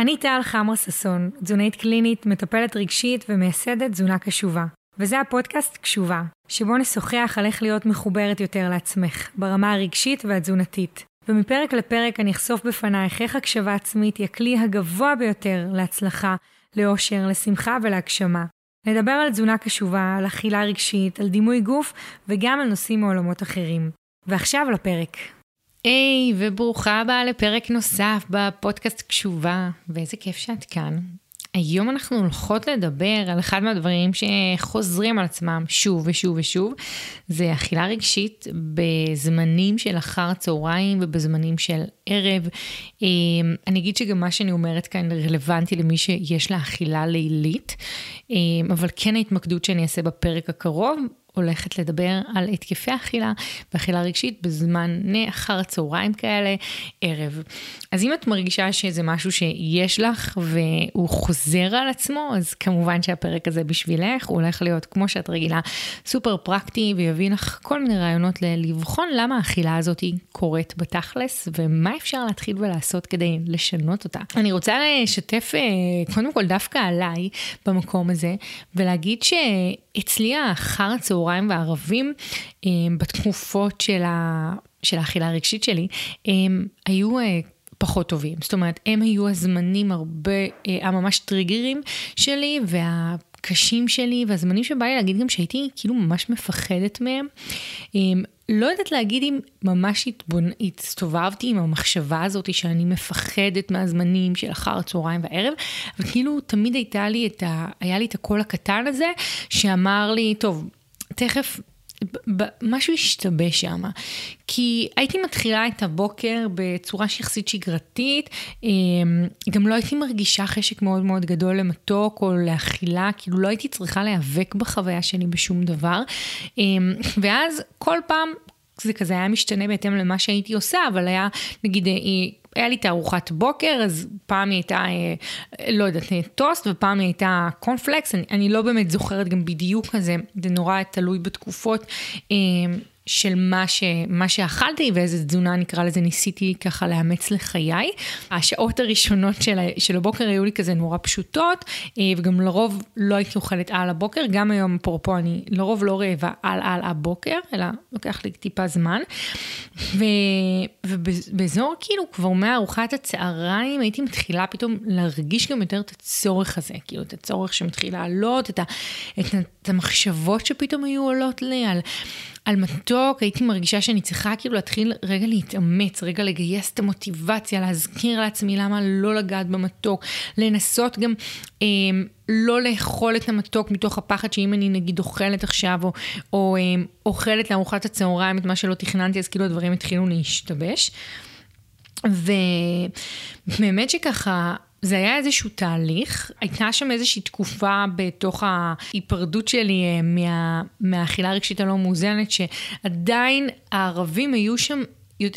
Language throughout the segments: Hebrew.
אני טל חמר ששון, תזונאית קלינית, מטפלת רגשית ומייסדת תזונה קשובה. וזה הפודקאסט קשובה, שבו נשוחח על איך להיות מחוברת יותר לעצמך, ברמה הרגשית והתזונתית. ומפרק לפרק אני אחשוף בפנייך איך הקשבה עצמית היא הכלי הגבוה ביותר להצלחה, לאושר, לשמחה ולהגשמה. נדבר על תזונה קשובה, על אכילה רגשית, על דימוי גוף וגם על נושאים מעולמות אחרים. ועכשיו לפרק. היי, hey, וברוכה הבאה לפרק נוסף בפודקאסט קשובה, ואיזה כיף שאת כאן. היום אנחנו הולכות לדבר על אחד מהדברים שחוזרים על עצמם שוב ושוב ושוב, זה אכילה רגשית בזמנים של אחר הצהריים ובזמנים של ערב. אמ, אני אגיד שגם מה שאני אומרת כאן רלוונטי למי שיש לה אכילה לילית, אמ, אבל כן ההתמקדות שאני אעשה בפרק הקרוב הולכת לדבר על התקפי אכילה ואכילה רגשית בזמן אחר הצהריים כאלה, ערב. אז אם את מרגישה שזה משהו שיש לך והוא חוזר על עצמו, אז כמובן שהפרק הזה בשבילך, הוא הולך להיות כמו שאת רגילה, סופר פרקטי ויביא לך כל מיני רעיונות לבחון למה האכילה הזאת קורית בתכלס ומה אפשר להתחיל ולעשות כדי לשנות אותה. אני רוצה לשתף אה, קודם כל דווקא עליי במקום הזה ולהגיד שאצלי האחר הצהריים והערבים אמ, בתקופות של, ה, של האכילה הרגשית שלי, הם היו אה, פחות טובים. זאת אומרת, הם היו הזמנים הרבה, אה, הממש טריגרים שלי, וה... קשים שלי והזמנים שבא לי להגיד גם שהייתי כאילו ממש מפחדת מהם. לא יודעת להגיד אם ממש התבונ... הצטובבתי עם המחשבה הזאת שאני מפחדת מהזמנים של אחר הצהריים והערב, אבל כאילו תמיד הייתה לי את ה... היה לי את הקול הקטן הזה שאמר לי, טוב, תכף משהו השתבש שם, כי הייתי מתחילה את הבוקר בצורה שיחסית שגרתית, אמ, גם לא הייתי מרגישה חשק מאוד מאוד גדול למתוק או לאכילה, כאילו לא הייתי צריכה להיאבק בחוויה שלי בשום דבר, אמ, ואז כל פעם זה כזה היה משתנה בהתאם למה שהייתי עושה, אבל היה נגיד אה, היה לי את הארוחת בוקר, אז פעם היא הייתה, אה, לא יודעת, אה, טוסט, ופעם היא הייתה קורנפלקס, אני, אני לא באמת זוכרת גם בדיוק כזה, זה נורא תלוי בתקופות. אה, של מה, ש, מה שאכלתי ואיזה תזונה נקרא לזה ניסיתי ככה לאמץ לחיי. השעות הראשונות של, של הבוקר היו לי כזה נורא פשוטות וגם לרוב לא הייתי אוכלת על הבוקר, גם היום אפרופו אני לרוב לא רעבה על על הבוקר, אלא לוקח לי טיפה זמן. ו, ובאזור כאילו כבר מארוחת הצהריים הייתי מתחילה פתאום להרגיש גם יותר את הצורך הזה, כאילו את הצורך שמתחיל לעלות, את, ה, את, את המחשבות שפתאום היו עולות לי על... על מתוק, הייתי מרגישה שאני צריכה כאילו להתחיל רגע להתאמץ, רגע לגייס את המוטיבציה, להזכיר לעצמי למה לא לגעת במתוק, לנסות גם אה, לא לאכול את המתוק מתוך הפחד שאם אני נגיד אוכלת עכשיו, או, או אה, אוכלת לארוחת הצהריים את מה שלא תכננתי, אז כאילו הדברים התחילו להשתבש. ובאמת שככה, זה היה איזשהו תהליך, הייתה שם איזושהי תקופה בתוך ההיפרדות שלי אה, מה, מהאכילה הרגשית הלא מאוזנת, שעדיין הערבים היו שם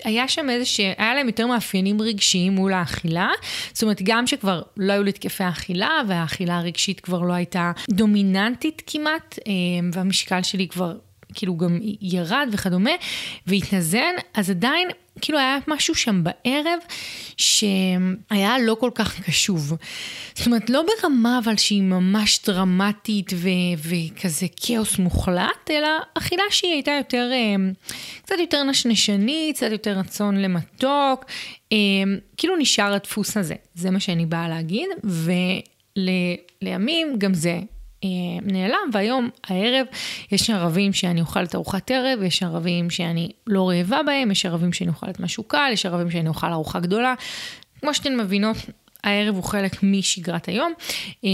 היה שם איזה ש... היה להם יותר מאפיינים רגשיים מול האכילה. זאת אומרת, גם שכבר לא היו להתקפי האכילה, והאכילה הרגשית כבר לא הייתה דומיננטית כמעט, אה, והמשקל שלי כבר כאילו גם ירד וכדומה, והתנזן, אז עדיין כאילו היה משהו שם בערב שהיה לא כל כך קשוב. זאת אומרת, לא ברמה אבל שהיא ממש דרמטית ו- וכזה כאוס מוחלט, אלא אכילה שהיא הייתה יותר, אה, קצת יותר נשנשנית, קצת יותר רצון למתוק, אה, כאילו נשאר הדפוס הזה, זה מה שאני באה להגיד, ולימים גם זה נעלם, והיום הערב יש ערבים שאני אוכלת ארוחת ערב, יש ערבים שאני לא רעבה בהם, יש ערבים שאני אוכלת משהו קל, יש ערבים שאני אוכל ארוחה גדולה. כמו שאתן מבינות, הערב הוא חלק משגרת היום, אה,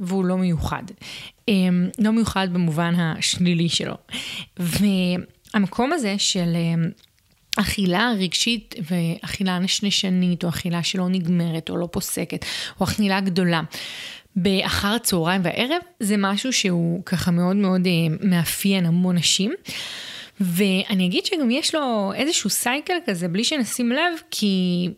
והוא לא מיוחד. אה, לא מיוחד במובן השלילי שלו. והמקום הזה של... אכילה רגשית ואכילה נשנשנית, או אכילה שלא נגמרת, או לא פוסקת, או אכילה גדולה. באחר הצהריים והערב, זה משהו שהוא ככה מאוד מאוד אה, מאפיין המון נשים. ואני אגיד שגם יש לו איזשהו סייקל כזה, בלי שנשים לב, כי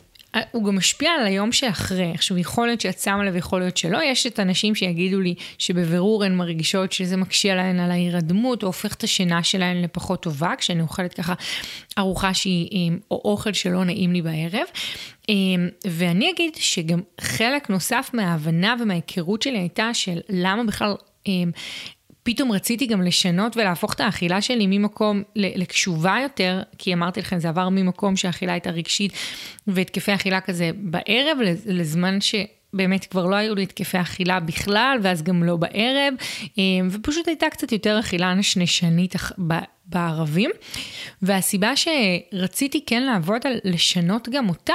הוא גם משפיע על היום שאחרי. עכשיו, יכול להיות שאת שמה לב, יכול להיות שלא. יש את הנשים שיגידו לי שבבירור הן מרגישות שזה מקשה עליהן על ההירדמות, או הופך את השינה שלהן לפחות טובה, כשאני אוכלת ככה ארוחה שהיא, או אוכל שלא נעים לי בערב. ואני אגיד שגם חלק נוסף מההבנה ומההיכרות שלי הייתה של למה בכלל פתאום רציתי גם לשנות ולהפוך את האכילה שלי ממקום לקשובה יותר, כי אמרתי לכם, זה עבר ממקום שהאכילה הייתה רגשית והתקפי אכילה כזה בערב, לזמן ש... באמת כבר לא היו לי התקפי אכילה בכלל, ואז גם לא בערב, אה, ופשוט הייתה קצת יותר אכילה נשנשנית בערבים. והסיבה שרציתי כן לעבוד על לשנות גם אותה,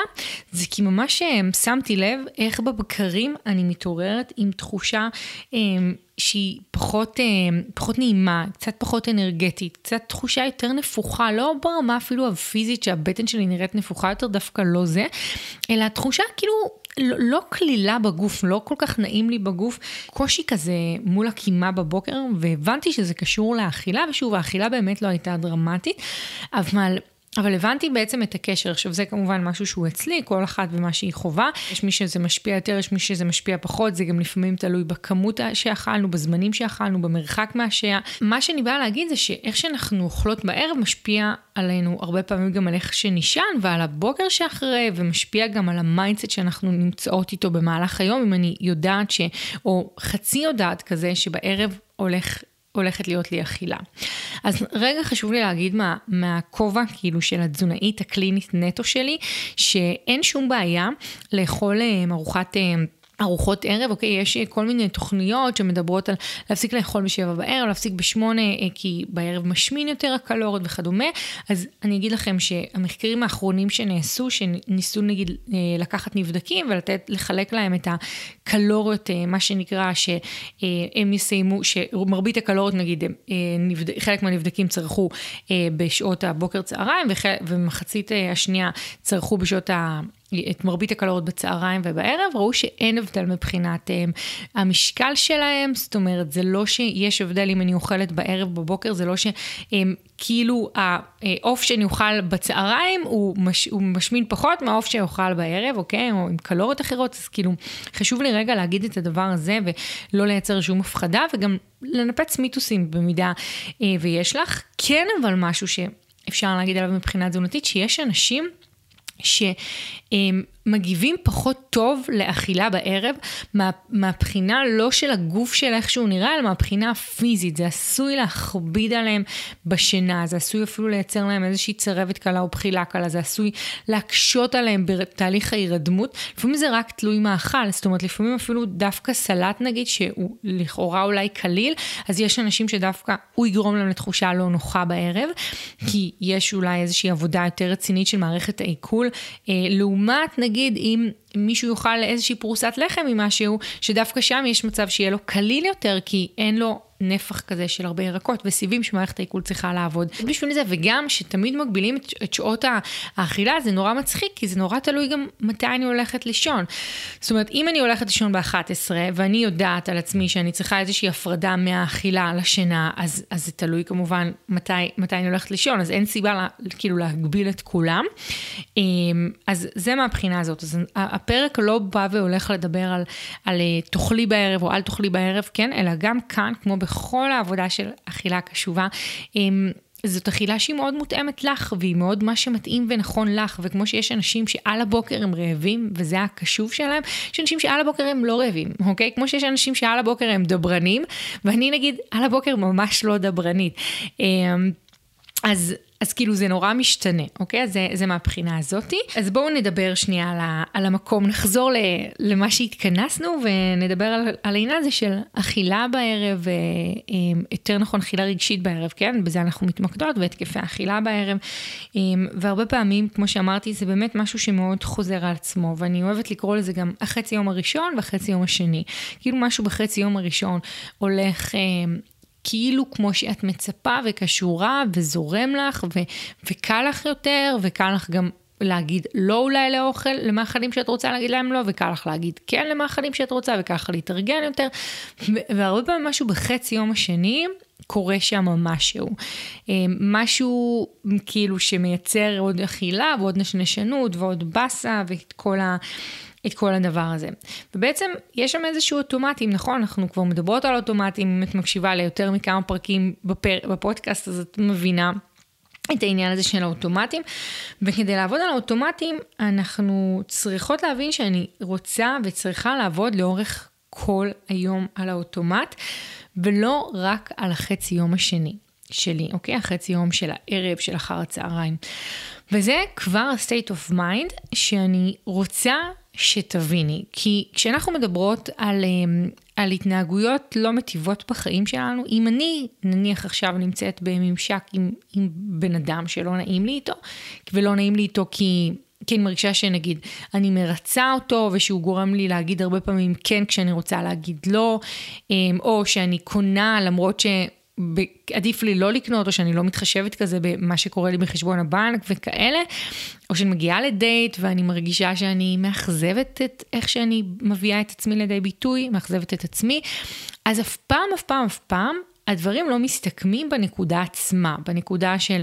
זה כי ממש אה, שמתי לב איך בבקרים אני מתעוררת עם תחושה אה, שהיא פחות, פחות נעימה, קצת פחות אנרגטית, קצת תחושה יותר נפוחה, לא ברמה אפילו הפיזית שהבטן שלי נראית נפוחה יותר, דווקא לא זה, אלא תחושה כאילו לא, לא קלילה בגוף, לא כל כך נעים לי בגוף, קושי כזה מול הקימה בבוקר, והבנתי שזה קשור לאכילה, ושוב, האכילה באמת לא הייתה דרמטית, אבל... אבל הבנתי בעצם את הקשר. עכשיו, זה כמובן משהו שהוא אצלי, כל אחת ומה שהיא חווה. יש מי שזה משפיע יותר, יש מי שזה משפיע פחות, זה גם לפעמים תלוי בכמות שאכלנו, בזמנים שאכלנו, במרחק מהשעה. מה שאני באה להגיד זה שאיך שאנחנו אוכלות בערב משפיע עלינו הרבה פעמים גם על איך שנישן ועל הבוקר שאחרי, ומשפיע גם על ה mindset שאנחנו נמצאות איתו במהלך היום, אם אני יודעת ש... או חצי יודעת כזה, שבערב הולך הולכת להיות לי אכילה. אז רגע חשוב לי להגיד מה, מהכובע כאילו של התזונאית הקלינית נטו שלי, שאין שום בעיה לאכול אה, ארוחת... ארוחות ערב, אוקיי, יש כל מיני תוכניות שמדברות על להפסיק לאכול בשבע בערב, להפסיק בשמונה, אה, כי בערב משמין יותר הקלוריות וכדומה. אז אני אגיד לכם שהמחקרים האחרונים שנעשו, שניסו נגיד אה, לקחת נבדקים ולתת, לחלק להם את הקלוריות, אה, מה שנקרא, שהם יסיימו, שמרבית הקלוריות נגיד, חלק מהנבדקים צרכו בשעות הבוקר צהריים, ומחצית השנייה צרכו בשעות ה... את מרבית הקלוריות בצהריים ובערב, ראו שאין הבדל מבחינת הם, המשקל שלהם, זאת אומרת, זה לא שיש הבדל אם אני אוכלת בערב, בבוקר, זה לא שכאילו העוף שאני אוכל בצהריים הוא, מש, הוא משמין פחות מהעוף שאוכל בערב, אוקיי? או עם קלוריות אחרות, אז כאילו, חשוב לי רגע להגיד את הדבר הזה ולא לייצר שום הפחדה, וגם לנפץ מיתוסים במידה אה, ויש לך. כן, אבל משהו שאפשר להגיד עליו מבחינה תזונתית, שיש אנשים שמגיבים פחות טוב לאכילה בערב, מה, מהבחינה לא של הגוף של איך שהוא נראה, אלא מהבחינה הפיזית. זה עשוי להכביד עליהם בשינה, זה עשוי אפילו לייצר להם איזושהי צרבת קלה או בחילה קלה, זה עשוי להקשות עליהם בתהליך ההירדמות. לפעמים זה רק תלוי מאכל, זאת אומרת, לפעמים אפילו דווקא סלט נגיד, שהוא לכאורה אולי קליל, אז יש אנשים שדווקא הוא יגרום להם לתחושה לא נוחה בערב, כי יש אולי איזושהי עבודה יותר רצינית של מערכת העיכול. אה, לעומת נגיד אם מישהו יאכל איזושהי פרוסת לחם עם משהו, שדווקא שם יש מצב שיהיה לו קליל יותר, כי אין לו נפח כזה של הרבה ירקות וסיבים שמערכת העיכול צריכה לעבוד. בשביל זה, וגם שתמיד מגבילים את, את שעות האכילה, זה נורא מצחיק, כי זה נורא תלוי גם מתי אני הולכת לישון. זאת אומרת, אם אני הולכת לישון ב-11, ואני יודעת על עצמי שאני צריכה איזושהי הפרדה מהאכילה לשינה, אז, אז זה תלוי כמובן מתי, מתי אני הולכת לישון, אז אין סיבה לה, כאילו להגביל את כולם. אמ, אז זה מהבחינה הזאת. אז הפרק לא בא והולך לדבר על, על אה, תאכלי בערב או אל תאכלי בערב, כן, אלא גם כאן, כמו בכל העבודה של אכילה קשובה, אמ, זאת אכילה שהיא מאוד מותאמת לך, והיא מאוד מה שמתאים ונכון לך, וכמו שיש אנשים שעל הבוקר הם רעבים, וזה הקשוב שלהם, יש אנשים שעל הבוקר הם לא רעבים, אוקיי? כמו שיש אנשים שעל הבוקר הם דברנים, ואני נגיד על הבוקר ממש לא דברנית. אמ, אז אז כאילו זה נורא משתנה, אוקיי? אז זה, זה מהבחינה הזאתי. אז בואו נדבר שנייה על, ה, על המקום, נחזור ל, למה שהתכנסנו ונדבר על, על העניין הזה של אכילה בערב, אה, אה, יותר נכון אכילה רגשית בערב, כן? בזה אנחנו מתמקדות, והתקפי אכילה בערב. אה, והרבה פעמים, כמו שאמרתי, זה באמת משהו שמאוד חוזר על עצמו, ואני אוהבת לקרוא לזה גם החצי יום הראשון והחצי יום השני. כאילו משהו בחצי יום הראשון הולך... כאילו כמו שאת מצפה וקשורה וזורם לך ו- וקל לך יותר וקל לך גם להגיד לא אולי לאוכל, למאכלים שאת רוצה להגיד להם לא, וקל לך להגיד כן למאכלים שאת רוצה וככה להתארגן יותר. והרבה פעמים משהו בחצי יום השני קורה שם משהו. משהו כאילו שמייצר עוד אכילה ועוד נשנשנות ועוד באסה ואת כל ה... את כל הדבר הזה. ובעצם יש שם איזשהו אוטומטים, נכון? אנחנו כבר מדברות על אוטומטים, אם את מקשיבה ליותר מכמה פרקים בפר... בפודקאסט, אז את מבינה את העניין הזה של האוטומטים. וכדי לעבוד על האוטומטים, אנחנו צריכות להבין שאני רוצה וצריכה לעבוד לאורך כל היום על האוטומט, ולא רק על החצי יום השני שלי, אוקיי? החצי יום של הערב, של אחר הצהריים. וזה כבר ה-state of mind שאני רוצה שתביני. כי כשאנחנו מדברות על, אמ, על התנהגויות לא מטיבות בחיים שלנו, אם אני נניח עכשיו נמצאת בממשק עם, עם בן אדם שלא נעים לי איתו, ולא נעים לי איתו כי... כי אני מרגישה שנגיד, אני מרצה אותו ושהוא גורם לי להגיד הרבה פעמים כן כשאני רוצה להגיד לא, אמ, או שאני קונה למרות עדיף לי לא לקנות, או שאני לא מתחשבת כזה במה שקורה לי בחשבון הבנק וכאלה, או שאני מגיעה לדייט ואני מרגישה שאני מאכזבת את איך שאני מביאה את עצמי לידי ביטוי, מאכזבת את עצמי, אז אף פעם, אף פעם, אף פעם, הדברים לא מסתכמים בנקודה עצמה, בנקודה של...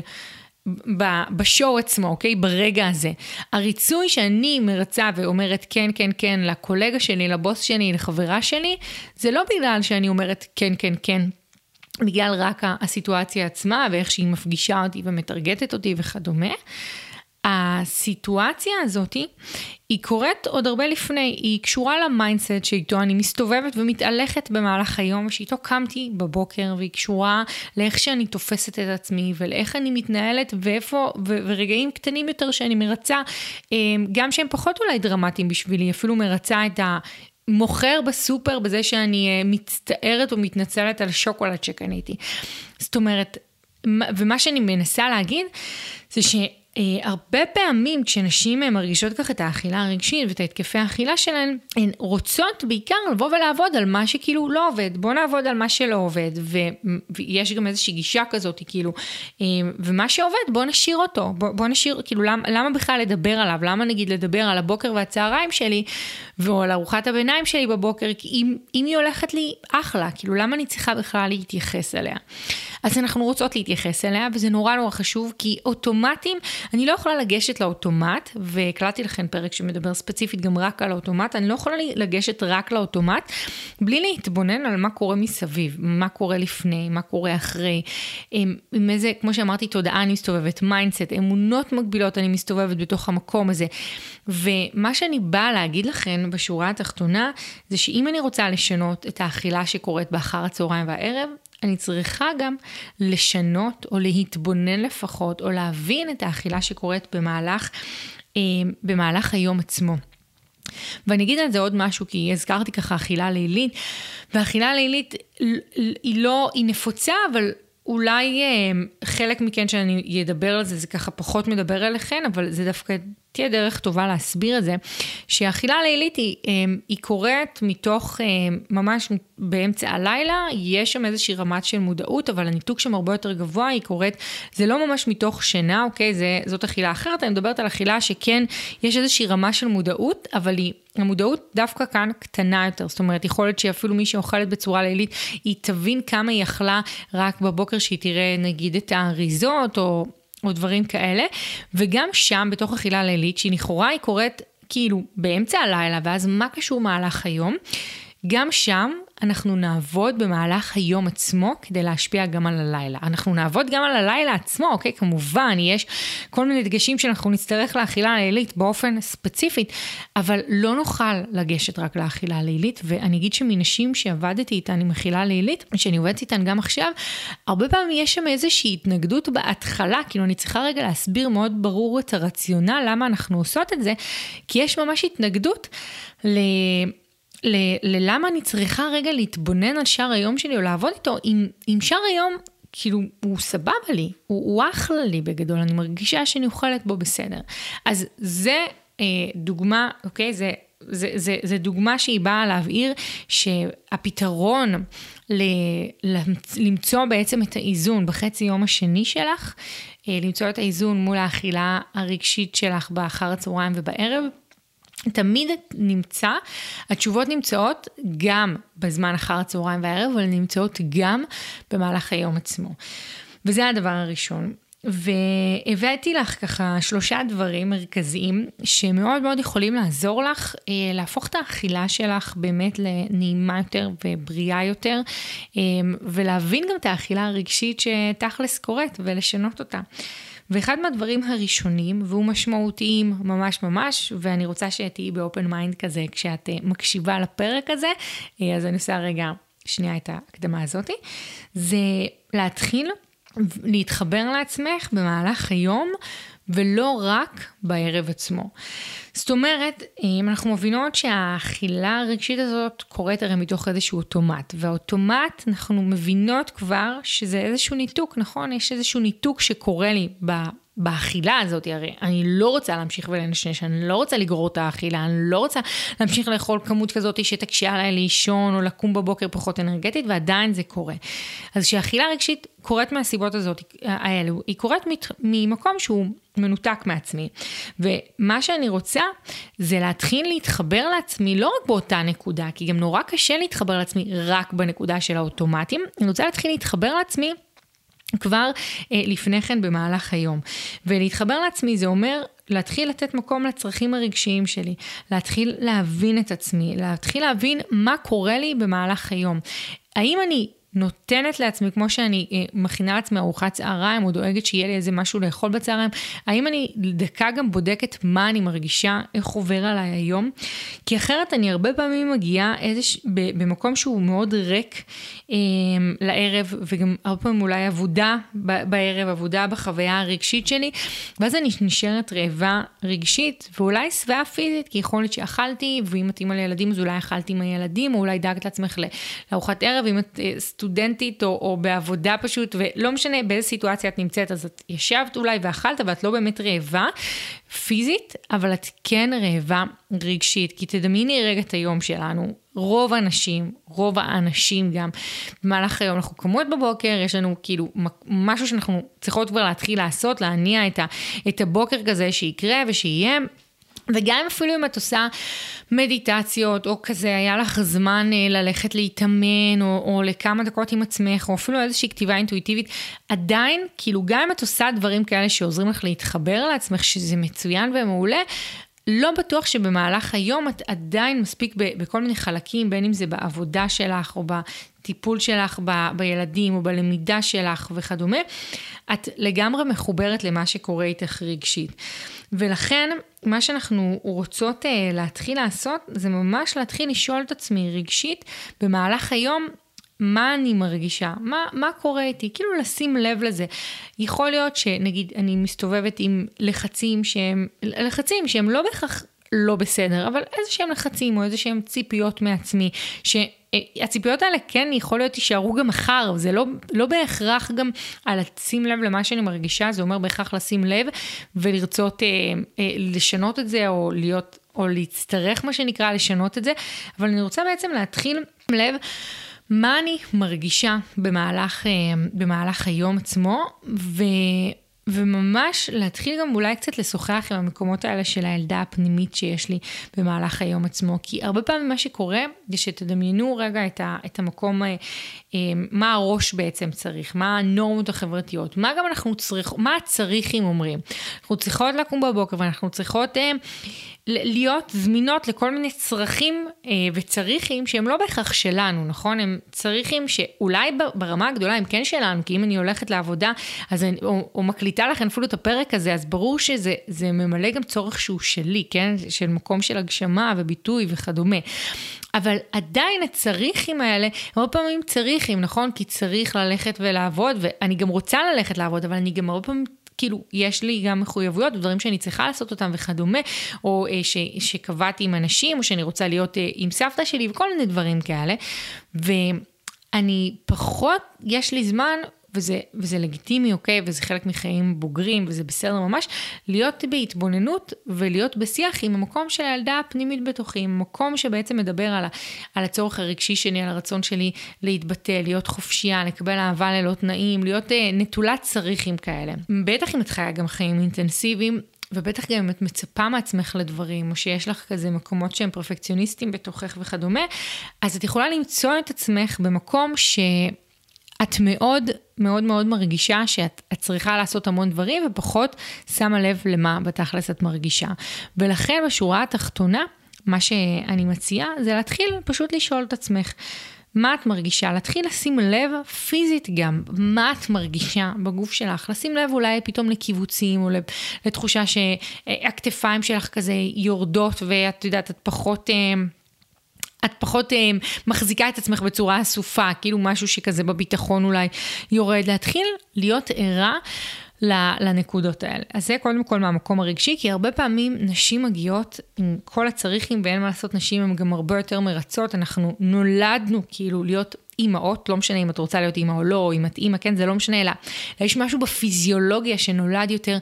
בשואו עצמו, אוקיי? ברגע הזה. הריצוי שאני מרצה ואומרת כן, כן, כן לקולגה שלי, לבוס שלי, לחברה שלי, זה לא בגלל שאני אומרת כן, כן, כן בגלל רק הסיטואציה עצמה ואיך שהיא מפגישה אותי ומטרגטת אותי וכדומה. הסיטואציה הזאת היא קורית עוד הרבה לפני, היא קשורה ל mindset שאיתו אני מסתובבת ומתהלכת במהלך היום, שאיתו קמתי בבוקר, והיא קשורה לאיך שאני תופסת את עצמי ולאיך אני מתנהלת ואיפה, ו- ורגעים קטנים יותר שאני מרצה, אה, גם שהם פחות אולי דרמטיים בשבילי, אפילו מרצה את ה... מוכר בסופר בזה שאני אה, מצטערת או מתנצלת על שוקולד שקניתי. זאת אומרת, ומה שאני מנסה להגיד זה ש... אה, הרבה פעמים כשנשים אה, מרגישות ככה את האכילה הרגשית ואת ההתקפי האכילה שלהן, הן רוצות בעיקר לבוא ולעבוד על מה שכאילו לא עובד. בוא נעבוד על מה שלא עובד, ו, ויש גם איזושהי גישה כזאת, כאילו, אה, ומה שעובד בוא נשאיר אותו, בוא, בוא נשאיר, כאילו למה, למה בכלל לדבר עליו? למה נגיד לדבר על הבוקר והצהריים שלי, או על ארוחת הביניים שלי בבוקר, אם, אם היא הולכת לי אחלה, כאילו למה אני צריכה בכלל להתייחס אליה? אז אנחנו רוצות להתייחס אליה, וזה נורא נורא חשוב, כי אוטומטים, אני לא יכולה לגשת לאוטומט, והקלטתי לכם פרק שמדבר ספציפית גם רק על האוטומט, אני לא יכולה לגשת רק לאוטומט, בלי להתבונן על מה קורה מסביב, מה קורה לפני, מה קורה אחרי, עם, עם איזה, כמו שאמרתי, תודעה אני מסתובבת, mindset, אמונות מגבילות אני מסתובבת בתוך המקום הזה. ומה שאני באה להגיד לכם בשורה התחתונה, זה שאם אני רוצה לשנות את האכילה שקורית באחר הצהריים והערב, אני צריכה גם לשנות או להתבונן לפחות, או להבין את האכילה שקורית במהלך, אה, במהלך היום עצמו. ואני אגיד על זה עוד משהו, כי הזכרתי ככה אכילה לילית, ואכילה לילית היא לא, היא נפוצה, אבל אולי אה, חלק מכן שאני אדבר על זה, זה ככה פחות מדבר אליכן, אבל זה דווקא תהיה דרך טובה להסביר את זה, שהאכילה לילית היא, אה, היא קורית מתוך אה, ממש באמצע הלילה, יש שם איזושהי רמת של מודעות, אבל הניתוק שם הרבה יותר גבוה, היא קורית, זה לא ממש מתוך שינה, אוקיי? זה, זאת אכילה אחרת, אני מדברת על אכילה שכן, יש איזושהי רמה של מודעות, אבל היא, המודעות דווקא כאן קטנה יותר, זאת אומרת, יכול להיות שאפילו מי שאוכלת בצורה לילית, היא תבין כמה היא אכלה רק בבוקר שהיא תראה נגיד את האריזות, או... או דברים כאלה, וגם שם, בתוך אכילה לילית, שהיא לכאורה היא קורית כאילו באמצע הלילה, ואז מה קשור מהלך היום? גם שם אנחנו נעבוד במהלך היום עצמו כדי להשפיע גם על הלילה. אנחנו נעבוד גם על הלילה עצמו, אוקיי? כמובן, יש כל מיני דגשים שאנחנו נצטרך לאכילה הלילית באופן ספציפית, אבל לא נוכל לגשת רק לאכילה הלילית, ואני אגיד שמנשים שעבדתי איתן עם אכילה לילית, שאני עובדת איתן גם עכשיו, הרבה פעמים יש שם איזושהי התנגדות בהתחלה, כאילו אני צריכה רגע להסביר מאוד ברור את הרציונל, למה אנחנו עושות את זה, כי יש ממש התנגדות ל... ללמה אני צריכה רגע להתבונן על שער היום שלי או לעבוד איתו, אם, אם שער היום, כאילו, הוא סבבה לי, הוא, הוא אחלה לי בגדול, אני מרגישה שאני אוכלת בו בסדר. אז זה אה, דוגמה, אוקיי? זה, זה, זה, זה דוגמה שהיא באה להבהיר שהפתרון ל, למצוא בעצם את האיזון בחצי יום השני שלך, אה, למצוא את האיזון מול האכילה הרגשית שלך באחר הצהריים ובערב, תמיד נמצא, התשובות נמצאות גם בזמן אחר הצהריים והערב, אבל נמצאות גם במהלך היום עצמו. וזה הדבר הראשון. והבאתי לך ככה שלושה דברים מרכזיים שמאוד מאוד יכולים לעזור לך אה, להפוך את האכילה שלך באמת לנעימה יותר ובריאה יותר אה, ולהבין גם את האכילה הרגשית שתכלס קורית ולשנות אותה. ואחד מהדברים הראשונים, והוא משמעותיים ממש ממש, ואני רוצה שתהיי ב open mind כזה כשאת אה, מקשיבה לפרק הזה, אה, אז אני עושה רגע שנייה את ההקדמה הזאתי, זה להתחיל להתחבר לעצמך במהלך היום, ולא רק בערב עצמו. זאת אומרת, אם אנחנו מבינות שהאכילה הרגשית הזאת קורית הרי מתוך איזשהו אוטומט, והאוטומט, אנחנו מבינות כבר שזה איזשהו ניתוק, נכון? יש איזשהו ניתוק שקורה לי באכילה הזאת, הרי אני לא רוצה להמשיך ולנשנש, אני לא רוצה לגרור את האכילה, אני לא רוצה להמשיך לאכול כמות כזאת שתקשה עליי לישון או לקום בבוקר פחות אנרגטית, ועדיין זה קורה. אז כשאכילה רגשית קורית מהסיבות הזאת, האלו, היא קורית ממקום שהוא מנותק מעצמי. ומה שאני רוצה זה להתחיל להתחבר לעצמי לא רק באותה נקודה, כי גם נורא קשה להתחבר לעצמי רק בנקודה של האוטומטים, אני רוצה להתחיל להתחבר לעצמי כבר אה, לפני כן במהלך היום. ולהתחבר לעצמי זה אומר להתחיל לתת מקום לצרכים הרגשיים שלי, להתחיל להבין את עצמי, להתחיל להבין מה קורה לי במהלך היום. האם אני נותנת לעצמי, כמו שאני אה, מכינה לעצמי ארוחת צהריים, או דואגת שיהיה לי איזה משהו לאכול בצהריים, האם אני דקה גם בודקת מה אני מרגישה, איך עובר עליי היום? כי אחרת אני הרבה פעמים מגיעה איזוש, במקום שהוא מאוד ריק אה, לערב, וגם הרבה פעמים אולי עבודה בערב, עבודה בחוויה הרגשית שלי, ואז אני נשארת רעבה רגשית, ואולי שבעה פיזית, כי יכול להיות שאכלתי, ואם את אימא לילדים אז אולי אכלתי עם הילדים, או אולי דאגת לעצמך לארוחת ערב, אם את אה, סטודנטית או, או בעבודה פשוט, ולא משנה באיזה סיטואציה את נמצאת, אז את ישבת אולי ואכלת, ואת לא באמת רעבה פיזית, אבל את כן רעבה רגשית. כי תדמייני רגע את היום שלנו, רוב האנשים, רוב האנשים גם, במהלך היום אנחנו קמות בבוקר, יש לנו כאילו משהו שאנחנו צריכות כבר להתחיל לעשות, להניע את, ה, את הבוקר כזה שיקרה ושיהיה. וגם אפילו אם את עושה מדיטציות, או כזה, היה לך זמן אה, ללכת להתאמן, או, או לכמה דקות עם עצמך, או אפילו איזושהי כתיבה אינטואיטיבית, עדיין, כאילו, גם אם את עושה דברים כאלה שעוזרים לך להתחבר לעצמך, שזה מצוין ומעולה, לא בטוח שבמהלך היום את עדיין מספיק בכל מיני חלקים, בין אם זה בעבודה שלך או בטיפול שלך ב, בילדים או בלמידה שלך וכדומה, את לגמרי מחוברת למה שקורה איתך רגשית. ולכן, מה שאנחנו רוצות uh, להתחיל לעשות, זה ממש להתחיל לשאול את עצמי רגשית במהלך היום, מה אני מרגישה, מה, מה קורה איתי, כאילו לשים לב לזה. יכול להיות שנגיד אני מסתובבת עם לחצים שהם, לחצים שהם לא בהכרח לא בסדר, אבל איזה שהם לחצים או איזה שהם ציפיות מעצמי, שהציפיות האלה כן יכול להיות יישארו גם מחר, זה לא, לא בהכרח גם על לשים לב למה שאני מרגישה, זה אומר בהכרח לשים לב ולרצות אה, אה, לשנות את זה או להיות, או להצטרך מה שנקרא לשנות את זה, אבל אני רוצה בעצם להתחיל לב. מה אני מרגישה במהלך, אה, במהלך היום עצמו, ו... וממש להתחיל גם אולי קצת לשוחח עם המקומות האלה של הילדה הפנימית שיש לי במהלך היום עצמו. כי הרבה פעמים מה שקורה זה שתדמיינו רגע את, ה, את המקום, אה, אה, מה הראש בעצם צריך, מה הנורמות החברתיות, מה גם אנחנו צריכות, מה הצריכים אומרים. אנחנו צריכות לקום בבוקר ואנחנו צריכות אה, להיות זמינות לכל מיני צרכים אה, וצריכים שהם לא בהכרח שלנו, נכון? הם צריכים שאולי ברמה הגדולה הם כן שלנו, כי אם אני הולכת לעבודה אז אני, או, או מקליטה לכם אפילו את הפרק הזה, אז ברור שזה ממלא גם צורך שהוא שלי, כן? של מקום של הגשמה וביטוי וכדומה. אבל עדיין הצריכים האלה, הרבה פעמים צריכים, נכון? כי צריך ללכת ולעבוד, ואני גם רוצה ללכת לעבוד, אבל אני גם הרבה פעמים כאילו, יש לי גם מחויבויות, דברים שאני צריכה לעשות אותם וכדומה, או אה, ש, שקבעתי עם אנשים, או שאני רוצה להיות אה, עם סבתא שלי, וכל מיני דברים כאלה. ואני פחות, יש לי זמן וזה, וזה לגיטימי, אוקיי, וזה חלק מחיים בוגרים, וזה בסדר ממש, להיות בהתבוננות ולהיות בשיח עם המקום של הילדה הפנימית בתוכי, עם מקום שבעצם מדבר על, על הצורך הרגשי שלי, על הרצון שלי להתבטא, להיות חופשייה, לקבל אהבה ללא תנאים, להיות אה, נטולת צריכים כאלה. בטח אם את חיה גם חיים אינטנסיביים, ובטח גם אם את מצפה מעצמך לדברים, או שיש לך כזה מקומות שהם פרפקציוניסטים בתוכך וכדומה, אז את יכולה למצוא את עצמך במקום שאת מאוד מאוד מאוד מרגישה שאת צריכה לעשות המון דברים, ופחות שמה לב למה בתכלס את מרגישה. ולכן בשורה התחתונה, מה שאני מציעה זה להתחיל פשוט לשאול את עצמך. מה את מרגישה, להתחיל לשים לב פיזית גם, מה את מרגישה בגוף שלך, לשים לב אולי פתאום לקיבוצים או לתחושה שהכתפיים שלך כזה יורדות ואת יודעת, את פחות... את פחות אה, מחזיקה את עצמך בצורה אסופה, כאילו משהו שכזה בביטחון אולי יורד, להתחיל להיות ערה לנקודות האלה. אז זה קודם כל מהמקום הרגשי, כי הרבה פעמים נשים מגיעות עם כל הצריכים, ואין מה לעשות, נשים הן גם הרבה יותר מרצות, אנחנו נולדנו כאילו להיות אימהות, לא משנה אם את רוצה להיות אימא או לא, או אם את אימא, כן, זה לא משנה, אלא יש משהו בפיזיולוגיה שנולד יותר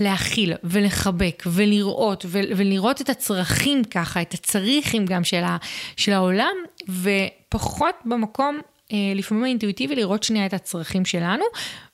להכיל ולחבק ולראות, ולראות את הצרכים ככה, את הצריכים גם של, של העולם, ופחות במקום אה, לפעמים האינטואיטיבי לראות שנייה את הצרכים שלנו,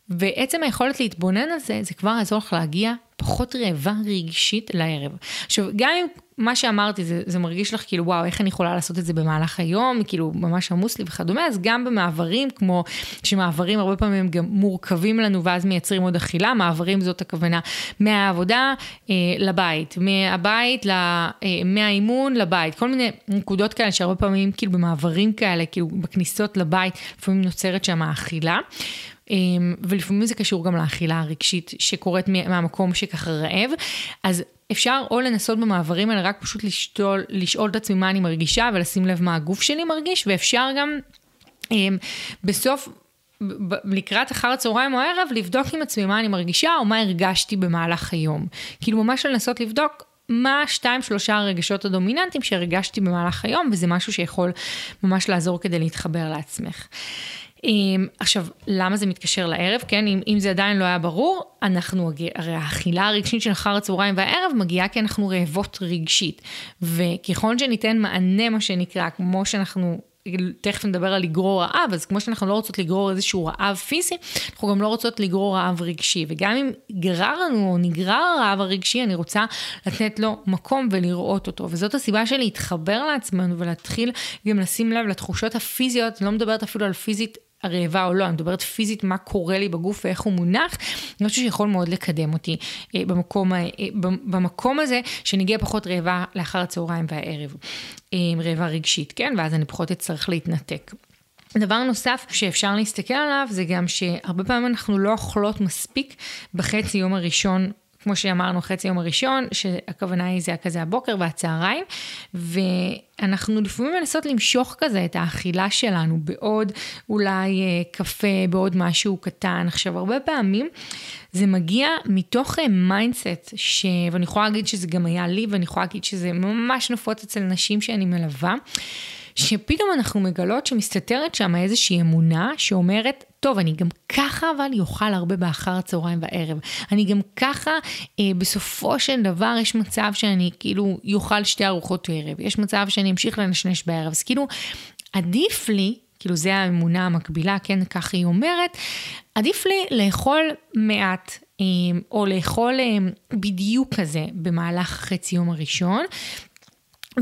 ועצם היכולת להתבונן על זה, זה כבר יעזור לך להגיע פחות רעבה רגשית לערב. עכשיו, גם אם מה שאמרתי, זה, זה מרגיש לך כאילו, וואו, איך אני יכולה לעשות את זה במהלך היום, כאילו, ממש עמוס לי וכדומה, אז גם במעברים, כמו שמעברים הרבה פעמים גם מורכבים לנו ואז מייצרים עוד אכילה, מעברים זאת הכוונה מהעבודה אה, לבית, מהבית, ל, אה, מהאימון לבית, כל מיני נקודות כאלה שהרבה פעמים, כאילו, במעברים כאלה, כאילו, בכניסות לבית, לפעמים נוצרת שם האכילה. אמ, ולפעמים זה קשור גם לאכילה הרגשית שקורית מהמקום שככה רעב. אז אפשר או לנסות במעברים האלה רק פשוט לשתול, לשאול את עצמי מה אני מרגישה ולשים לב מה הגוף שלי מרגיש, ואפשר גם אמ, בסוף... לקראת אחר הצהריים או הערב, לבדוק עם עצמי מה אני מרגישה או מה הרגשתי במהלך היום. כאילו ממש לנסות לבדוק מה שתיים שלושה הרגשות הדומיננטיים שהרגשתי במהלך היום, וזה משהו שיכול ממש לעזור כדי להתחבר לעצמך. עכשיו, למה זה מתקשר לערב? כן, אם, אם זה עדיין לא היה ברור, אנחנו, הרי האכילה הרגשית של אחר הצהריים והערב מגיעה כי אנחנו רעבות רגשית. וככל שניתן מענה, מה שנקרא, כמו שאנחנו תכף נדבר על לגרור רעב, אז כמו שאנחנו לא רוצות לגרור איזשהו רעב פיזי, אנחנו גם לא רוצות לגרור רעב רגשי. וגם אם גרר לנו או נגרר הרעב הרגשי, אני רוצה לתת לו מקום ולראות אותו. וזאת הסיבה של להתחבר לעצמנו ולהתחיל גם לשים לב לתחושות הפיזיות, לא מדברת אפילו על פיזית הרעבה או לא, אני מדברת פיזית מה קורה לי בגוף ואיך הוא מונח, אני חושבת שיכול מאוד לקדם אותי אה, במקום, אה, במקום הזה, שנגיע פחות רעבה לאחר הצהריים והערב, אה, רעבה רגשית, כן? ואז אני פחות אצטרך להתנתק. דבר נוסף שאפשר להסתכל עליו זה גם שהרבה פעמים אנחנו לא אוכלות מספיק בחצי יום הראשון כמו שאמרנו, חצי יום הראשון, שהכוונה היא זה כזה הבוקר והצהריים, ואנחנו לפעמים מנסות למשוך כזה את האכילה שלנו בעוד אולי אה, קפה, בעוד משהו קטן. עכשיו, הרבה פעמים זה מגיע מתוך mindset, אה, ש... ואני יכולה להגיד שזה גם היה לי, ואני יכולה להגיד שזה ממש נפוץ אצל נשים שאני מלווה. שפתאום אנחנו מגלות שמסתתרת שם איזושהי אמונה שאומרת, טוב, אני גם ככה אבל אוכל הרבה באחר הצהריים והערב. אני גם ככה, אה, בסופו של דבר יש מצב שאני כאילו אוכל שתי ארוחות ערב. יש מצב שאני אמשיך לנשנש בערב. אז כאילו, עדיף לי, כאילו זה האמונה המקבילה, כן, ככה היא אומרת, עדיף לי לאכול מעט. אה, או לאכול אה, בדיוק כזה במהלך חצי יום הראשון,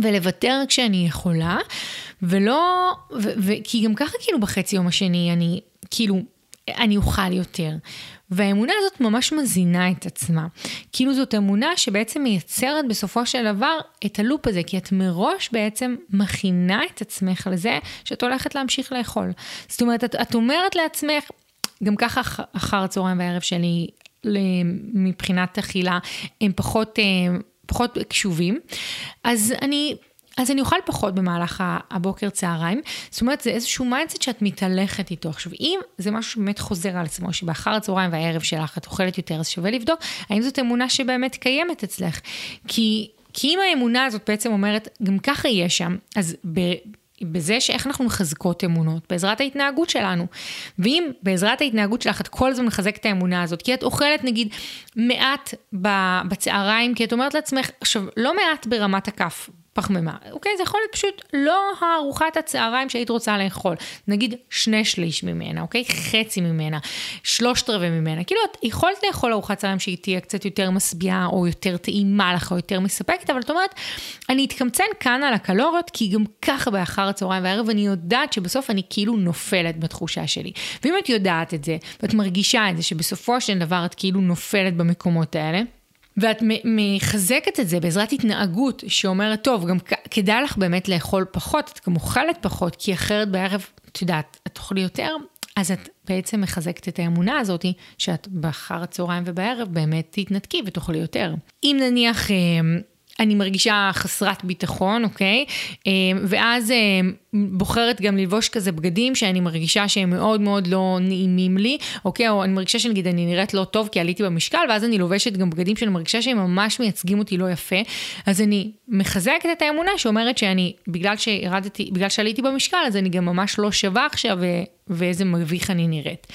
ולוותר כשאני יכולה, ולא, ו, כי גם ככה כאילו בחצי יום השני אני, כאילו, אני אוכל יותר. והאמונה הזאת ממש מזינה את עצמה. כאילו זאת אמונה שבעצם מייצרת בסופו של דבר את הלופ הזה, כי את מראש בעצם מכינה את עצמך לזה שאת הולכת להמשיך לאכול. זאת אומרת, את, את אומרת לעצמך, גם ככה אחר הצהריים והערב שלי, מבחינת אכילה, הם פחות... אה, פחות קשובים, אז אני אז אני אוכל פחות במהלך הבוקר צהריים. זאת אומרת, זה איזשהו mindset שאת מתהלכת איתו. עכשיו, אם זה משהו שבאמת חוזר על עצמו, שבאחר הצהריים והערב שלך את אוכלת יותר, אז שווה לבדוק האם זאת אמונה שבאמת קיימת אצלך. כי, כי אם האמונה הזאת בעצם אומרת, גם ככה יהיה שם, אז ב... בזה שאיך אנחנו מחזקות אמונות, בעזרת ההתנהגות שלנו. ואם בעזרת ההתנהגות שלך את כל הזמן מחזקת את האמונה הזאת, כי את אוכלת נגיד מעט בצהריים, כי את אומרת לעצמך, עכשיו, לא מעט ברמת הכף, פחמימה, אוקיי? זה יכול להיות פשוט לא הארוחת הצהריים שהיית רוצה לאכול. נגיד שני שליש ממנה, אוקיי? חצי ממנה, שלושת רבעי ממנה. כאילו, את יכולת לאכול ארוחת צהריים שהיא תהיה קצת יותר משביעה, או יותר טעימה לך, או יותר מספקת, אבל את אומרת, אני אתקמצן כאן על הקלוריות, כי גם ככה באחר הצהריים והערב אני יודעת שבסוף אני כאילו נופלת בתחושה שלי. ואם את יודעת את זה, ואת מרגישה את זה, שבסופו של דבר את כאילו נופלת במקומות האלה, ואת מחזקת את זה בעזרת התנהגות שאומרת, טוב, גם כדאי לך באמת לאכול פחות, את גם אוכלת פחות, כי אחרת בערב, את יודעת, את תאכלי יותר, אז את בעצם מחזקת את האמונה הזאת, שאת באחר הצהריים ובערב באמת תתנתקי ותאכלי יותר. אם נניח... אה, אני מרגישה חסרת ביטחון, אוקיי? אה, ואז אה, בוחרת גם ללבוש כזה בגדים שאני מרגישה שהם מאוד מאוד לא נעימים לי, אוקיי? או אני מרגישה שנגיד אני נראית לא טוב כי עליתי במשקל, ואז אני לובשת גם בגדים שאני מרגישה שהם ממש מייצגים אותי לא יפה. אז אני מחזקת את האמונה שאומרת שאני, בגלל שירדתי, בגלל שעליתי במשקל, אז אני גם ממש לא שווה עכשיו ואיזה מביך אני נראית.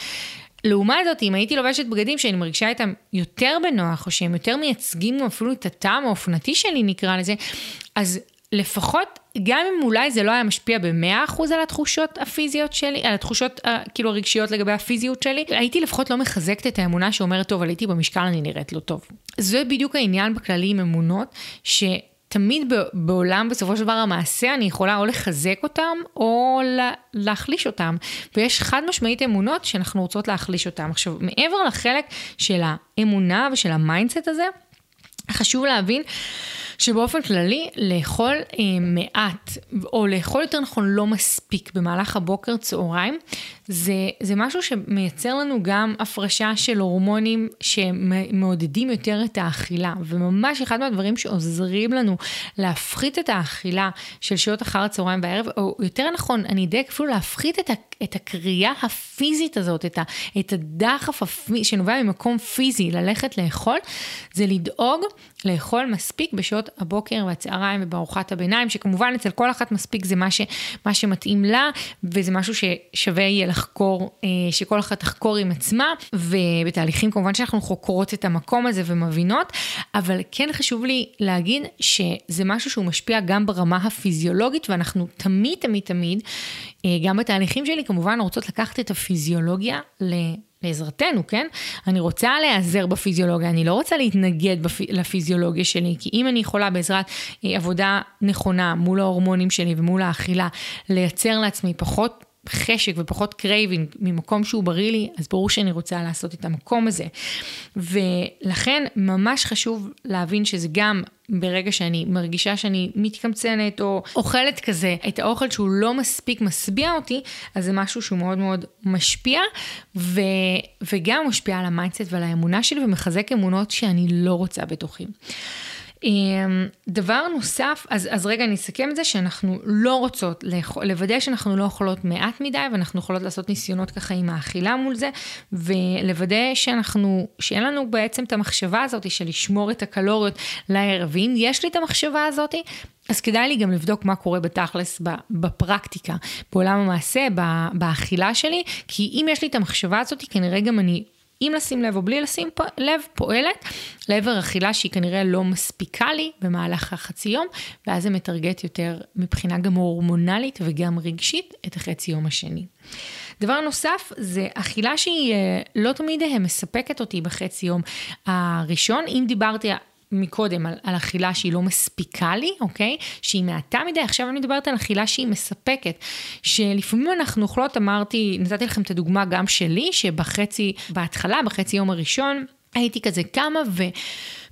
לעומת זאת, אם הייתי לובשת בגדים שאני מרגישה איתם יותר בנוח, או שהם יותר מייצגים אפילו את הטעם האופנתי שלי, נקרא לזה, אז לפחות, גם אם אולי זה לא היה משפיע ב-100% על התחושות הפיזיות שלי, על התחושות uh, כאילו הרגשיות לגבי הפיזיות שלי, הייתי לפחות לא מחזקת את האמונה שאומרת, טוב, עליתי במשקל, אני נראית לא טוב. זה בדיוק העניין בכללי עם אמונות, ש... תמיד בעולם, בסופו של דבר, המעשה, אני יכולה או לחזק אותם, או להחליש אותם. ויש חד משמעית אמונות שאנחנו רוצות להחליש אותם. עכשיו, מעבר לחלק של האמונה ושל ה mindset הזה, חשוב להבין שבאופן כללי לאכול אה, מעט, או לאכול יותר נכון לא מספיק במהלך הבוקר צהריים, זה, זה משהו שמייצר לנו גם הפרשה של הורמונים שמעודדים יותר את האכילה, וממש אחד מהדברים שעוזרים לנו להפחית את האכילה של שעות אחר הצהריים בערב, או יותר נכון, אני אדייק אפילו להפחית את, ה, את הקריאה הפיזית הזאת, את, ה, את הדחף הפי, שנובע ממקום פיזי ללכת לאכול, זה לדאוג לאכול מספיק בשעות הבוקר והצהריים ובארוחת הביניים, שכמובן אצל כל אחת מספיק זה מה, ש, מה שמתאים לה, וזה משהו ששווה יהיה לחקור, אה, שכל אחת תחקור עם עצמה, ובתהליכים כמובן שאנחנו חוקרות את המקום הזה ומבינות, אבל כן חשוב לי להגיד שזה משהו שהוא משפיע גם ברמה הפיזיולוגית, ואנחנו תמיד תמיד תמיד, אה, גם בתהליכים שלי כמובן רוצות לקחת את הפיזיולוגיה ל... לעזרתנו, כן? אני רוצה להיעזר בפיזיולוגיה, אני לא רוצה להתנגד בפ... לפיזיולוגיה שלי, כי אם אני יכולה בעזרת אה, עבודה נכונה מול ההורמונים שלי ומול האכילה, לייצר לעצמי פחות חשק ופחות craving ממקום שהוא בריא לי, אז ברור שאני רוצה לעשות את המקום הזה. ולכן ממש חשוב להבין שזה גם ברגע שאני מרגישה שאני מתקמצנת או אוכלת כזה את האוכל שהוא לא מספיק משביע אותי, אז זה משהו שהוא מאוד מאוד משפיע, ו... וגם משפיע על ה mindset ועל האמונה שלי ומחזק אמונות שאני לא רוצה בתוכי. אמ, דבר נוסף, אז, אז רגע אני אסכם את זה שאנחנו לא רוצות לוודא שאנחנו לא אוכלות מעט מדי ואנחנו יכולות לעשות ניסיונות ככה עם האכילה מול זה ולוודא שאנחנו, שאין לנו בעצם את המחשבה הזאת של לשמור את הקלוריות לערב. ואם יש לי את המחשבה הזאת, אז כדאי לי גם לבדוק מה קורה בתכלס בפרקטיקה, בעולם המעשה, באכילה שלי, כי אם יש לי את המחשבה הזאת, כנראה גם אני אם לשים לב או בלי לשים לב, פועלת לעבר אכילה שהיא כנראה לא מספיקה לי במהלך החצי יום, ואז זה מטרגט יותר מבחינה גם הורמונלית וגם רגשית את החצי יום השני. דבר נוסף זה אכילה שהיא אה, לא תמיד אה, מספקת אותי בחצי יום הראשון. אם דיברתי מקודם על, על אכילה שהיא לא מספיקה לי, אוקיי? שהיא מעטה מדי, עכשיו אני מדברת על אכילה שהיא מספקת. שלפעמים אנחנו אוכלות, אמרתי, נתתי לכם את הדוגמה גם שלי, שבחצי, בהתחלה, בחצי יום הראשון, הייתי כזה קמה, ו,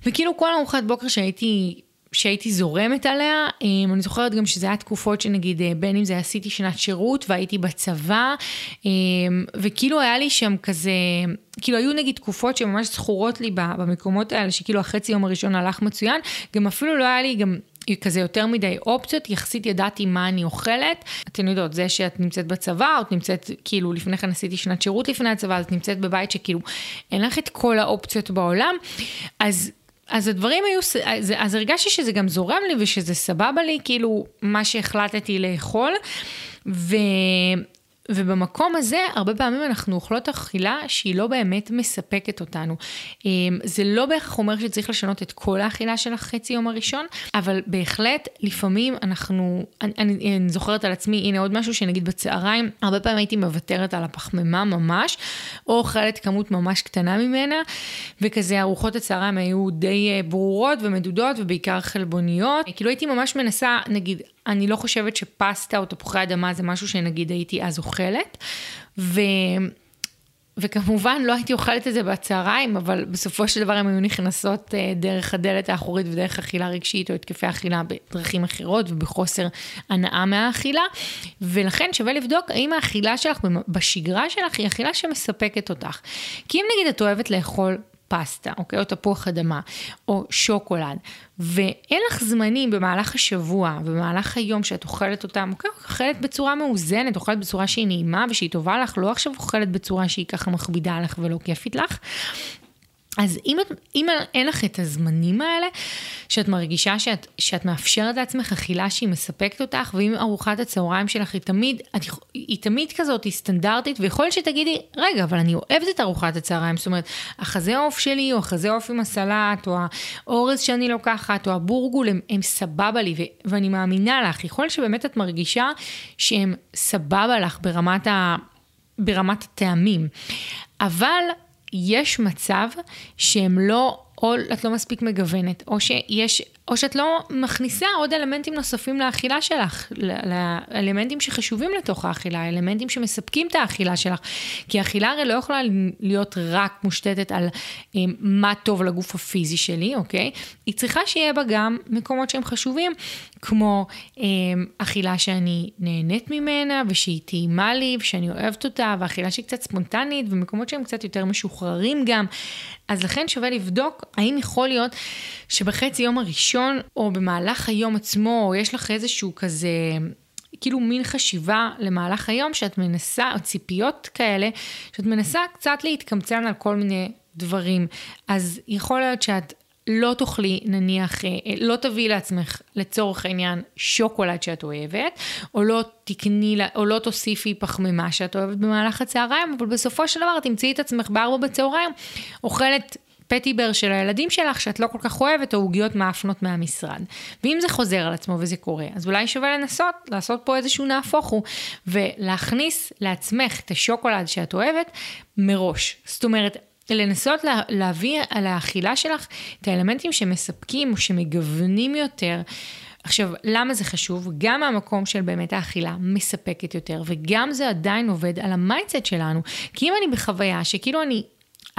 וכאילו כל ארוחת בוקר שהייתי שהייתי זורמת עליה, אמ, אני זוכרת גם שזה היה תקופות שנגיד אה, בין אם זה עשיתי שנת שירות והייתי בצבא, אמ, וכאילו היה לי שם כזה, כאילו היו נגיד תקופות שממש זכורות לי במקומות האלה, שכאילו החצי יום הראשון הלך מצוין, גם אפילו לא היה לי גם כזה יותר מדי אופציות, יחסית ידעתי מה אני אוכלת. אתן יודעות, זה שאת נמצאת בצבא, או את נמצאת, כאילו, לפני כן עשיתי שנת שירות לפני הצבא, אז את נמצאת בבית שכאילו, אין לך את כל האופציות בעולם, אז אז הדברים היו, אז, אז הרגשתי שזה גם זורם לי ושזה סבבה לי, כאילו, מה שהחלטתי לאכול. ו... ובמקום הזה, הרבה פעמים אנחנו אוכלות אכילה שהיא לא באמת מספקת אותנו. אמ, זה לא בהכרח אומר שצריך לשנות את כל האכילה של החצי יום הראשון, אבל בהחלט, לפעמים אנחנו, אני, אני, אני זוכרת על עצמי, הנה עוד משהו שנגיד בצהריים, הרבה פעמים הייתי מוותרת על הפחמימה ממש, או אוכלת כמות ממש קטנה ממנה, וכזה ארוחות הצהריים היו די אה, ברורות ומדודות, ובעיקר חלבוניות. כאילו הייתי ממש מנסה, נגיד, אני לא חושבת שפסטה או תפוחי אדמה זה משהו שנגיד הייתי אז אוכלת. ו... וכמובן לא הייתי אוכלת את זה בצהריים, אבל בסופו של דבר הן היו נכנסות אה, דרך הדלת האחורית ודרך אכילה רגשית או התקפי אכילה בדרכים אחרות ובחוסר הנאה מהאכילה. ולכן שווה לבדוק האם האכילה שלך בשגרה שלך היא אכילה שמספקת אותך. כי אם נגיד את אוהבת לאכול פסטה, אוקיי? או תפוח אדמה, או שוקולד, ואין לך זמנים במהלך השבוע, במהלך היום שאת אוכלת אותם, אוקיי? אוכלת בצורה מאוזנת, אוכלת בצורה שהיא נעימה ושהיא טובה לך, לא עכשיו אוכלת בצורה שהיא ככה מכבידה לך ולא כיפית לך, אז אם, את, אם אין לך את הזמנים האלה, שאת מרגישה שאת, שאת מאפשרת לעצמך אכילה שהיא מספקת אותך, ואם ארוחת הצהריים שלך היא תמיד, את, היא תמיד כזאת, היא סטנדרטית, ויכול להיות שתגידי, רגע, אבל אני אוהבת את ארוחת הצהריים, זאת אומרת, החזה עוף שלי, או החזה עוף עם הסלט, או האורז שאני לוקחת, או הבורגול, הם, הם סבבה לי, ו, ואני מאמינה לך, יכול להיות שבאמת את מרגישה שהם סבבה לך ברמת, ה, ברמת הטעמים. אבל יש מצב שהם לא, או את לא מספיק מגוונת, או שיש, או שאת לא מכניסה עוד אלמנטים נוספים לאכילה שלך, לאלמנטים שחשובים לתוך האכילה, אלמנטים שמספקים את האכילה שלך. כי האכילה הרי לא יכולה להיות רק מושתתת על אה, מה טוב לגוף הפיזי שלי, אוקיי? היא צריכה שיהיה בה גם מקומות שהם חשובים, כמו אה, אכילה שאני נהנית ממנה ושהיא טעימה לי ושאני אוהבת אותה, ואכילה שהיא קצת ספונטנית ומקומות שהם קצת יותר משוחררים גם. אז לכן שווה לבדוק האם יכול להיות שבחצי יום הראשון או במהלך היום עצמו, או יש לך איזשהו כזה... כאילו מין חשיבה למהלך היום שאת מנסה, או ציפיות כאלה, שאת מנסה קצת להתקמצן על כל מיני דברים. אז יכול להיות שאת לא תאכלי, נניח, אה, לא תביאי לעצמך לצורך העניין שוקולד שאת אוהבת, או לא תקני, או לא תוסיפי פחמימה שאת אוהבת במהלך הצהריים, אבל בסופו של דבר תמצאי את עצמך בארבע בצהריים, אוכלת פטיבר של הילדים שלך שאת לא כל כך אוהבת, או עוגיות מאפנות מהמשרד. ואם זה חוזר על עצמו וזה קורה, אז אולי שווה לנסות לעשות פה איזשהו נהפוך הוא, ולהכניס לעצמך את השוקולד שאת אוהבת מראש. זאת אומרת, לנסות לה, להביא אל האכילה שלך את האלמנטים שמספקים שמגוונים יותר. עכשיו, למה זה חשוב? גם מהמקום של באמת האכילה מספקת יותר, וגם זה עדיין עובד על ה mindset שלנו. כי אם אני בחוויה שכאילו אני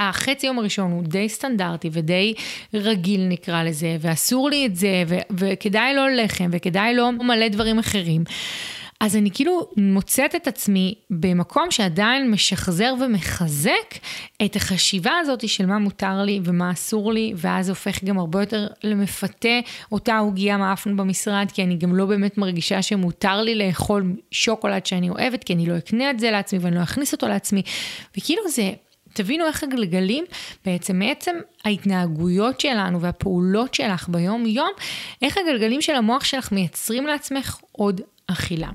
החצי יום הראשון הוא די סטנדרטי ודי רגיל נקרא לזה, ואסור לי את זה, ו- וכדאי לא לחם, וכדאי לא מלא דברים אחרים. אז אני כאילו מוצאת את עצמי במקום שעדיין משחזר ומחזק את החשיבה הזאת של מה מותר לי ומה אסור לי, ואז הופך גם הרבה יותר למפתה אותה עוגייה מאפן במשרד, כי אני גם לא באמת מרגישה שמותר לי לאכול שוקולד שאני אוהבת, כי אני לא אקנה את זה לעצמי ואני לא אכניס אותו לעצמי. וכאילו זה... תבינו איך הגלגלים, בעצם מעצם ההתנהגויות שלנו והפעולות שלך ביום יום, איך הגלגלים של המוח שלך מייצרים לעצמך עוד אכילה.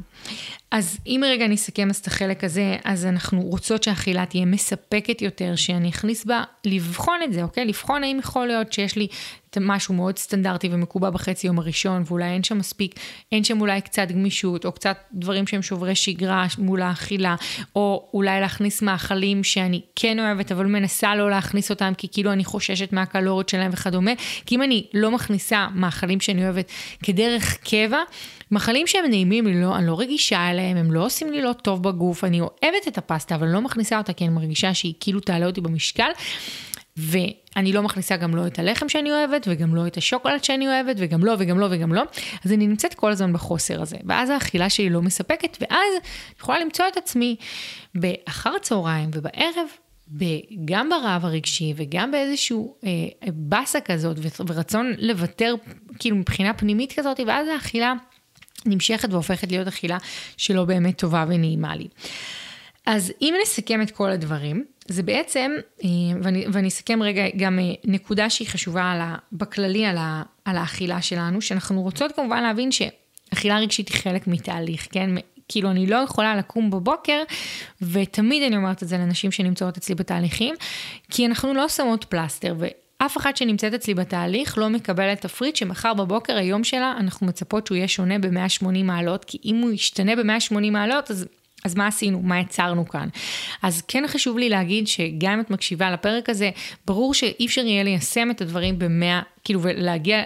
אז אם רגע נסכם אז את החלק הזה, אז אנחנו רוצות שהאכילה תהיה מספקת יותר, שאני אכניס בה, לבחון את זה, אוקיי? לבחון האם יכול להיות שיש לי משהו מאוד סטנדרטי ומקובע בחצי יום הראשון, ואולי אין שם מספיק, אין שם אולי קצת גמישות, או קצת דברים שהם שוברי שגרה מול האכילה, או אולי להכניס מאכלים שאני כן אוהבת, אבל מנסה לא להכניס אותם, כי כאילו אני חוששת מהקלוריות שלהם וכדומה, כי אם אני לא מכניסה מאכלים שאני אוהבת כדרך קבע, מאכלים שהם נעימים לי, לא, אני לא רגישה אליהם, הם לא עושים לי לא טוב בגוף, אני אוהבת את הפסטה, אבל לא מכניסה אותה כי אני מרגישה שהיא כאילו תעלה אותי במשקל. ואני לא מכניסה גם לא את הלחם שאני אוהבת, וגם לא את השוקולד שאני אוהבת, וגם לא, וגם לא, וגם לא. אז אני נמצאת כל הזמן בחוסר הזה. ואז האכילה שלי לא מספקת, ואז אני יכולה למצוא את עצמי באחר הצהריים ובערב, גם ברעב הרגשי וגם באיזשהו אה, באסה כזאת ורצון לוותר כאילו מבחינה פנימית כזאת, ואז האכילה נמשכת והופכת להיות אכילה שלא באמת טובה ונעימה לי. אז אם נסכם את כל הדברים, זה בעצם, אה, ואני, ואני אסכם רגע גם אה, נקודה שהיא חשובה על ה, בכללי על, ה, על האכילה שלנו, שאנחנו רוצות כמובן להבין שאכילה רגשית היא חלק מתהליך, כן? כאילו, אני לא יכולה לקום בבוקר, ותמיד אני אומרת את זה לנשים שנמצאות אצלי בתהליכים, כי אנחנו לא שמות פלסטר, אף אחת שנמצאת אצלי בתהליך לא מקבלת תפריט שמחר בבוקר היום שלה אנחנו מצפות שהוא יהיה שונה ב-180 מעלות, כי אם הוא ישתנה ב-180 מעלות אז... אז מה עשינו? מה יצרנו כאן? אז כן חשוב לי להגיד שגם אם את מקשיבה לפרק הזה, ברור שאי אפשר יהיה ליישם את הדברים במאה, כאילו, ולהגיע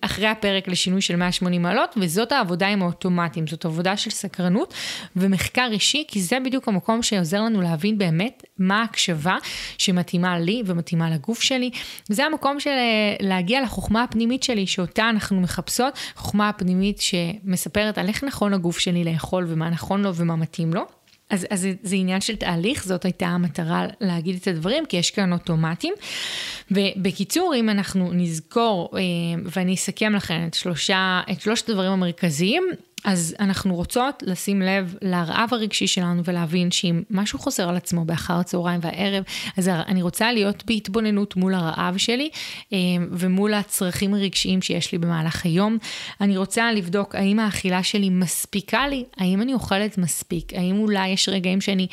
אחרי הפרק לשינוי של 180 מעלות, וזאת העבודה עם האוטומטים, זאת עבודה של סקרנות ומחקר אישי, כי זה בדיוק המקום שעוזר לנו להבין באמת מה ההקשבה שמתאימה לי ומתאימה לגוף שלי. זה המקום של אה, להגיע לחוכמה הפנימית שלי, שאותה אנחנו מחפשות, חוכמה הפנימית שמספרת על איך נכון לגוף שלי לאכול ומה נכון לו ומה מתאים לו. אז, אז זה, זה עניין של תהליך, זאת הייתה המטרה להגיד את הדברים, כי יש כאן אוטומטים. ובקיצור, אם אנחנו נזכור, אה, ואני אסכם לכם את, שלושה, את שלושת הדברים המרכזיים, אז אנחנו רוצות לשים לב לרעב הרגשי שלנו ולהבין שאם משהו חוזר על עצמו באחר הצהריים והערב, אז אני רוצה להיות בהתבוננות מול הרעב שלי אה, ומול הצרכים הרגשיים שיש לי במהלך היום. אני רוצה לבדוק האם האכילה שלי מספיקה לי, האם אני אוכלת מספיק, האם אולי יש רגעים שאני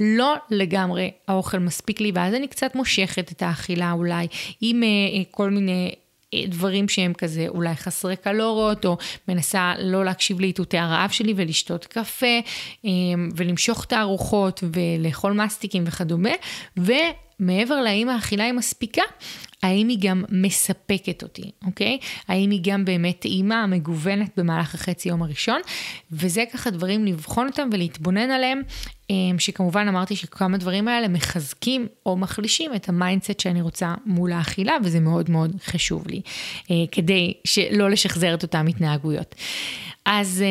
לא לגמרי האוכל מספיק לי, ואז אני קצת מושכת את האכילה אולי עם אה, כל מיני... דברים שהם כזה אולי חסרי קלוריות, או מנסה לא להקשיב לאיתותי הרעב שלי ולשתות קפה, אמ, ולמשוך את הארוחות ולאכול מסטיקים וכדומה, ומעבר להאם האכילה היא מספיקה, האם היא גם מספקת אותי, אוקיי? האם היא גם באמת טעימה, מגוונת במהלך החצי יום הראשון, וזה ככה דברים לבחון אותם ולהתבונן עליהם, אמ, שכמובן אמרתי שכמה דברים האלה מחזקים או מחלישים את ה mindset שאני רוצה מול האכילה, וזה מאוד מאוד חשוב לי, אה, כדי שלא לשחזר את אותן התנהגויות. אז...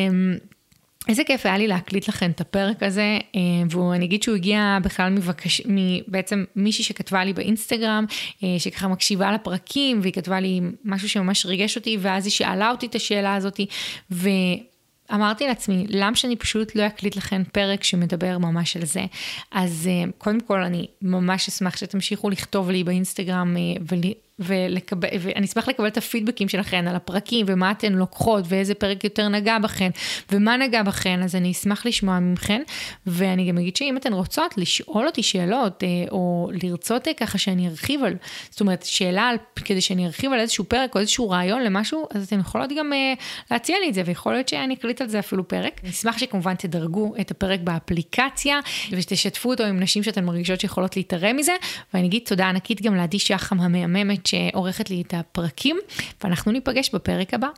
איזה כיף היה לי להקליט לכם את הפרק הזה, אה, ואני אגיד שהוא הגיע בכלל מבקש, בעצם מישהי שכתבה לי באינסטגרם, אה, שככה מקשיבה לפרקים, והיא כתבה לי משהו שממש ריגש אותי, ואז היא שאלה אותי את השאלה הזאת, ו... אמרתי לעצמי, למה שאני פשוט לא אקליט לכם פרק שמדבר ממש על זה? אז אה, קודם כל, אני ממש אשמח שתמשיכו לכתוב לי באינסטגרם ולקבל, ואני אשמח לקבל את הפידבקים שלכם על הפרקים ומה אתן לוקחות ואיזה פרק יותר נגע בכן ומה נגע בכן, אז אני אשמח לשמוע מכן. ואני גם אגיד שאם אתן רוצות לשאול אותי שאלות אה, או לרצות אה, ככה שאני ארחיב על, זאת אומרת, שאלה על, כדי שאני ארחיב על איזשהו פרק או איזשהו רעיון למשהו, אז אתן יכולות גם אה, להציע לי את זה ויכול להיות שאני אקליט על זה אפילו פרק. אני אשמח שכמובן תדרגו את הפרק באפליקציה ושתשתפו אותו עם נשים שאתן מרגישות שיכולות להיתרם מזה, ואני אגיד תודה ענקית גם לעדי שחם המהממת שעורכת לי את הפרקים, ואנחנו ניפגש בפרק הבא.